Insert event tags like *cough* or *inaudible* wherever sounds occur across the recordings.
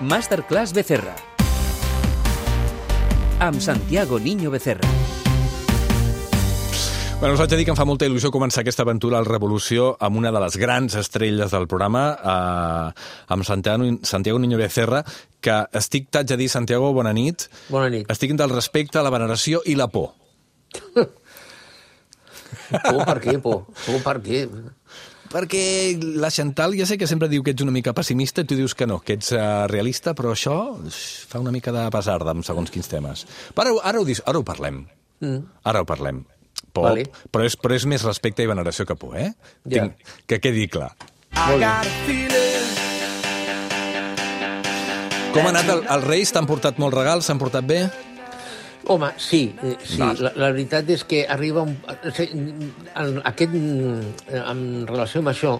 Masterclass Becerra. Amb Santiago Niño Becerra. Bueno, us haig de dir que em fa molta il·lusió començar aquesta aventura al Revolució amb una de les grans estrelles del programa, eh, amb Santiago, Santiago Niño Becerra, que estic, t'haig de dir, Santiago, bona nit. Bona nit. Estic del respecte, la veneració i la por. *laughs* Por per què, por? Por per què? Perquè la Chantal ja sé que sempre diu que ets una mica pessimista i tu dius que no, que ets uh, realista, però això fa una mica de pesar amb segons quins temes. Però ara, ara, ho, dis, ara ho parlem. Mm. Ara ho parlem. Por, Vale. però, és, però és més respecte i veneració que por, eh? Ja. Tinc, que quedi clar. Molt bé. Com ha anat? El, els Reis t'han portat molts regals? S'han portat bé? Home, sí, eh, sí. La, la veritat és que arriba un... sigui, en, aquest, mm, en relació amb això,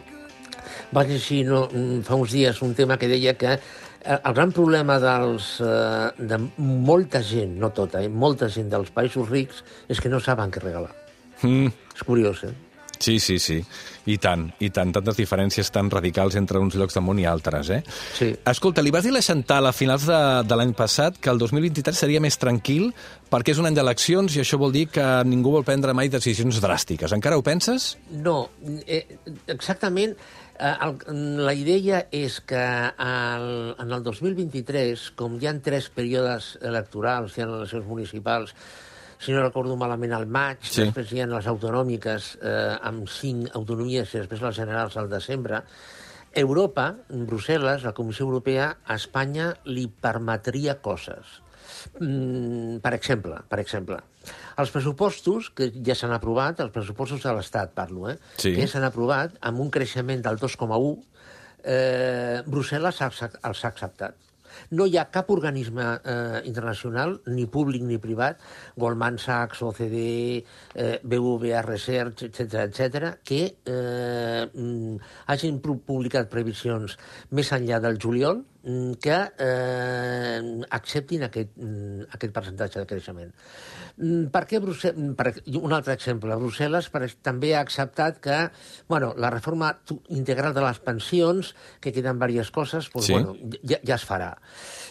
vaig llegir no, mm, fa uns dies un tema que deia que eh, el gran problema dels, eh, de molta gent, no tota, eh, molta gent dels països rics és que no saben què regalar. Mm. És curiós, eh? Sí, sí, sí. I tant, i tant. Tantes diferències tan radicals entre uns llocs món i altres, eh? Sí. Escolta, li vas dir a la Chantal a finals de, de l'any passat que el 2023 seria més tranquil perquè és un any d'eleccions i això vol dir que ningú vol prendre mai decisions dràstiques. Encara ho penses? No, eh, exactament. Eh, el, la idea és que el, en el 2023, com hi ha tres períodes electorals, hi ha eleccions municipals, si no recordo malament al maig, Sí. després hi ha les autonòmiques eh, amb cinc autonomies i després les generals al desembre, Europa, Brussel·les, la Comissió Europea, a Espanya li permetria coses. Mm, per exemple, per exemple, els pressupostos que ja s'han aprovat, els pressupostos de l'Estat parlo, eh? Sí. que ja s'han aprovat amb un creixement del 2,1, eh, Brussel·les els ha acceptat. No hi ha cap organisme eh, internacional, ni públic ni privat, Goldman Sachs, OCDE, eh, BVA Research, etc etc, que eh, hagin pu- publicat previsions més enllà del juliol mm, que eh, acceptin aquest, mm, aquest percentatge de creixement. Mm, Per què Brussel·les... Per, un altre exemple, Brussel·les per, també ha acceptat que bueno, la reforma integral de les pensions, que queden diverses coses, doncs, Sí. bueno, ja, ja es farà.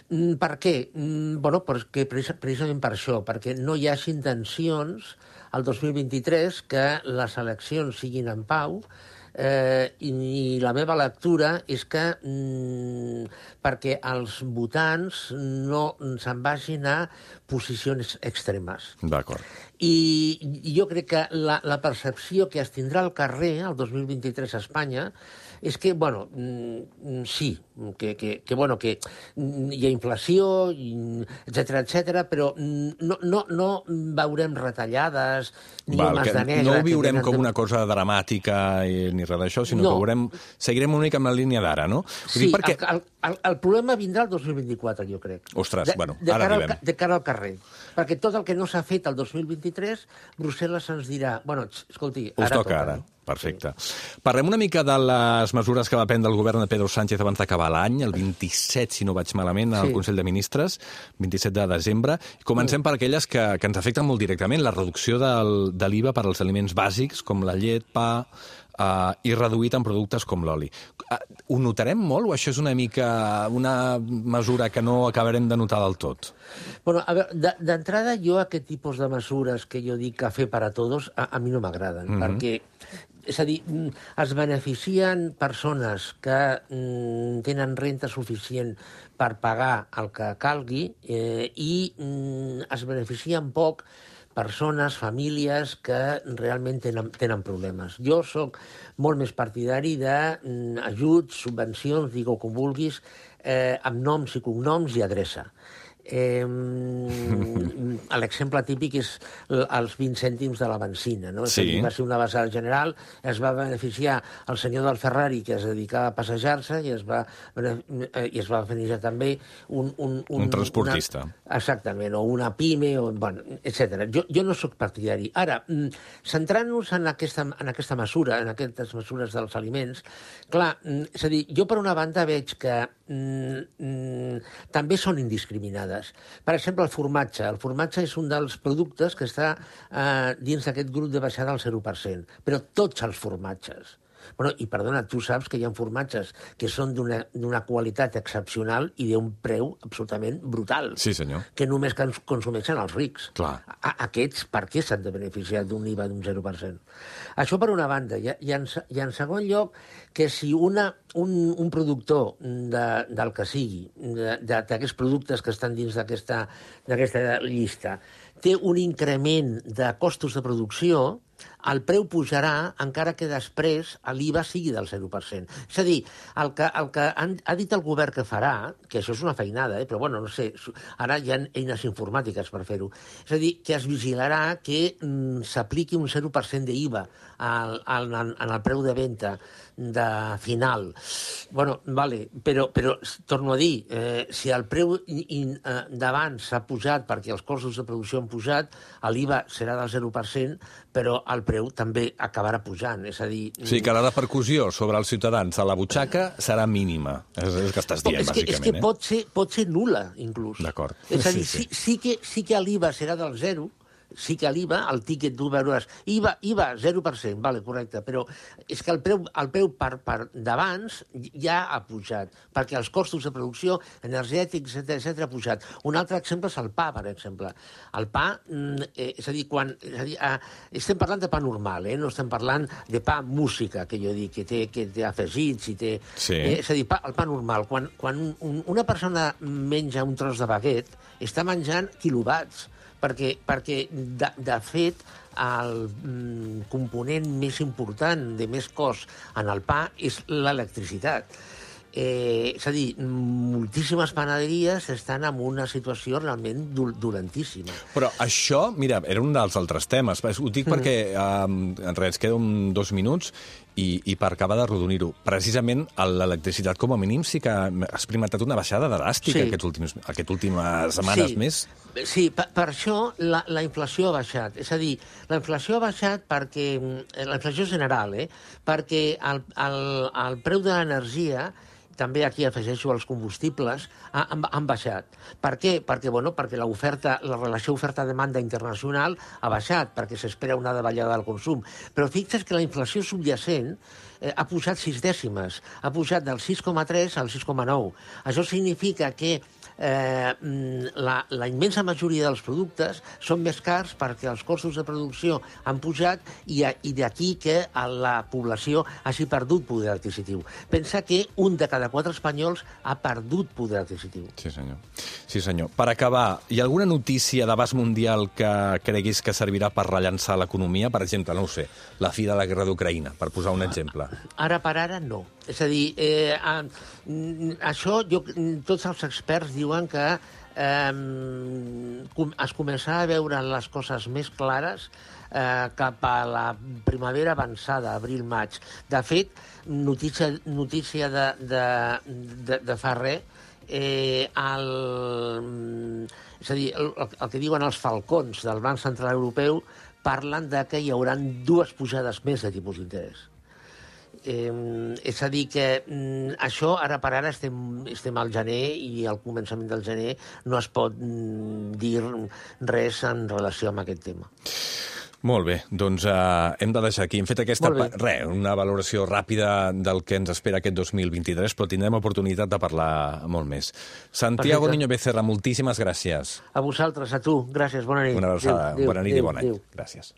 Per què? Bueno, perquè, precis- precisament per això, perquè no hi hagi intencions al 2023 que les eleccions siguin en pau, eh, i, i la meva lectura és que mm, perquè els votants no se'n vagin a posicions extremes. D'acord. I jo crec que la, la percepció que es tindrà al carrer el 2023 a Espanya és que, bueno, mm, sí, que, que, que, bueno, que mm, hi ha inflació, etc etc, però mm, no, no, no veurem retallades ni Val, homes de negre... no ho viurem com una cosa dramàtica i, ni res d'això, sinó No. que veurem, seguirem una mica amb la línia d'ara, no? Ho Sí, dic perquè... el, el, el problema vindrà el 2024, jo crec. Ostres, de, bueno, de ara cara al, arribem. ca- de cara al carrer. Perquè tot el que no s'ha fet el 2023, Brussel·les ens dirà... Bueno, escolti, Us ara toca ara. no? Perfecte. Parlem una mica de les mesures que va prendre el govern de Pedro Sánchez abans d'acabar l'any, el 27, si no vaig malament, al Sí. Consell de Ministres, 27 de desembre. Comencem per aquelles que, que ens afecten molt directament, la reducció del, de l'IVA per als aliments bàsics, com la llet, pa, uh, i reduït en productes com l'oli. Uh, ho notarem molt o això és una mica una mesura que no acabarem de notar del tot? Bueno, a veure, de- d'entrada jo aquest tipus de mesures que jo dic cafè per a tots, a, a mi no m'agraden, Mhm. perquè és a dir, mm, es beneficien persones que mm, tenen renta suficient per pagar el que calgui eh, i mm, es beneficien poc persones, famílies que realment tenen, tenen problemes. Jo sóc molt més partidari d'ajuts, subvencions, digue com vulguis, eh, amb noms i cognoms i adreça. Eh, *laughs* L'exemple típic és els 20 cèntims de la benzina. No? Sí. Va ser una basada general, es va beneficiar el senyor del Ferrari que es dedicava a passejar-se i es va, eh, i es va beneficiar també un... Un, Un transportista. Una, exactament, o una pime, o, bueno, etc. Jo, jo no sóc partidari. Ara, mm, centrant-nos en, aquesta, en aquesta mesura, en aquestes mesures dels aliments, clar, mm, és a dir, jo per una banda veig que mm, mm, també són indiscriminades. Per exemple, el formatge. El formatge és un dels productes que està eh, dins d'aquest grup de baixada al 0%, però tots els formatges. Bueno, i perdona, tu saps que hi ha formatges que són d'una qualitat excepcional i d'un preu absolutament brutal. Sí, senyor. Que només cons- consumeixen els rics. Clar. A aquests, per què s'han de beneficiar d'un IVA d'un 0%? Això per una banda. I, i, en, i en segon lloc, que si una, un, un productor de, del que sigui, d'aquests productes que estan dins d'aquesta llista, té un increment de costos de producció, el preu pujarà encara que després l'IVA sigui del 0%. És a dir, el que, el que han, ha dit el govern que farà, que això és una feinada, eh, però bueno, no sé, ara hi ha eines informàtiques per fer-ho, és a dir, que es vigilarà que mm, s'apliqui un 0% d'IVA en, en el preu de venda de final. Bueno, vale, però, però torno a dir, eh, si el preu eh, d'abans s'ha pujat perquè els costos de producció han pujat, l'IVA serà del 0%, però el preu també acabarà pujant. És a dir... Sigui que la repercussió sobre els ciutadans a la butxaca serà mínima. És, és el que estàs dient, és que, és que bàsicament. pot, ser, pot ser nul·la, inclús. D'acord. És a dir, Sí, sí, sí. sí. Sí, que, sí que l'IVA serà del zero, sí que l'IVA, el tíquet tu veuràs, IVA, IVA 0%, vale, correcte, però és que el preu, el preu per, per d'abans ja ha pujat, perquè els costos de producció energètics, etc etc ha pujat. Un altre exemple és el pa, per exemple. El pa, mm, eh, és a dir, quan, és a dir eh, estem parlant de pa normal, eh? no estem parlant de pa música, que jo dic, que té, que té afegits i té... Sí. Eh, és a dir, pa, el pa normal. Quan, quan un, una persona menja un tros de baguet, està menjant quilowatts, perquè, perquè de, de fet, el mm, component més important de més cost en el pa és l'electricitat. Eh, és a dir, moltíssimes panaderies estan en una situació realment dol dolentíssima. Però això, mira, era un dels altres temes. Ho dic perquè um, en res, queda un, dos minuts i, i per acabar de rodonir-ho. Precisament l'electricitat, com a mínim, sí que ha experimentat una baixada dràstica Sí. aquests últims, aquest últimes setmanes sí. més. Sí, per, per això la, la inflació ha baixat. És a dir, la inflació ha baixat perquè... mm, La inflació general, eh? Perquè el, el, el preu de l'energia també aquí afegeixo els combustibles, ha- han, han baixat. Per què? Perquè, bueno, perquè l'oferta, la relació oferta-demanda internacional ha baixat, perquè s'espera una davallada del consum. Però fixa't que la inflació subjacent eh, ha pujat sis dècimes, ha pujat del 6,3 al 6,9. Això significa que eh, mm, la, la immensa majoria dels productes són més cars perquè els costos de producció han pujat i, i d'aquí que a la població hagi perdut poder adquisitiu. Pensa que un de cada quatre espanyols ha perdut poder adquisitiu. Sí, senyor. Sí, senyor. Per acabar, hi ha alguna notícia d'abast mundial que creguis que servirà per rellançar l'economia? Per exemple, no ho sé, la fi de la guerra d'Ucraïna, per posar un exemple. Ara per ara, no. És a dir, eh, mm, això jo, tots els experts diuen que eh, es començarà a veure les coses més clares eh, cap a la primavera avançada, abril-maig. De fet, notícia, notícia de, de, de, de fa res, eh, el, és a dir, el, el que diuen els falcons del Banc Central Europeu parlen de que hi haurà dues pujades més de tipus d'interès. Eh, és a dir, que mm, això ara per ara estem, estem al gener i al començament del gener no es pot mm, dir res en relació amb aquest tema. Molt bé, doncs uh, hem de deixar aquí. Hem fet aquesta, re, una valoració ràpida del que ens espera aquest 2023, però tindrem oportunitat de parlar molt més. Santiago Perfecte. Niño Becerra, moltíssimes gràcies. A vosaltres, a tu, gràcies, bona nit. Una abraçada, bona nit adéu, i bon any. adéu. Gràcies.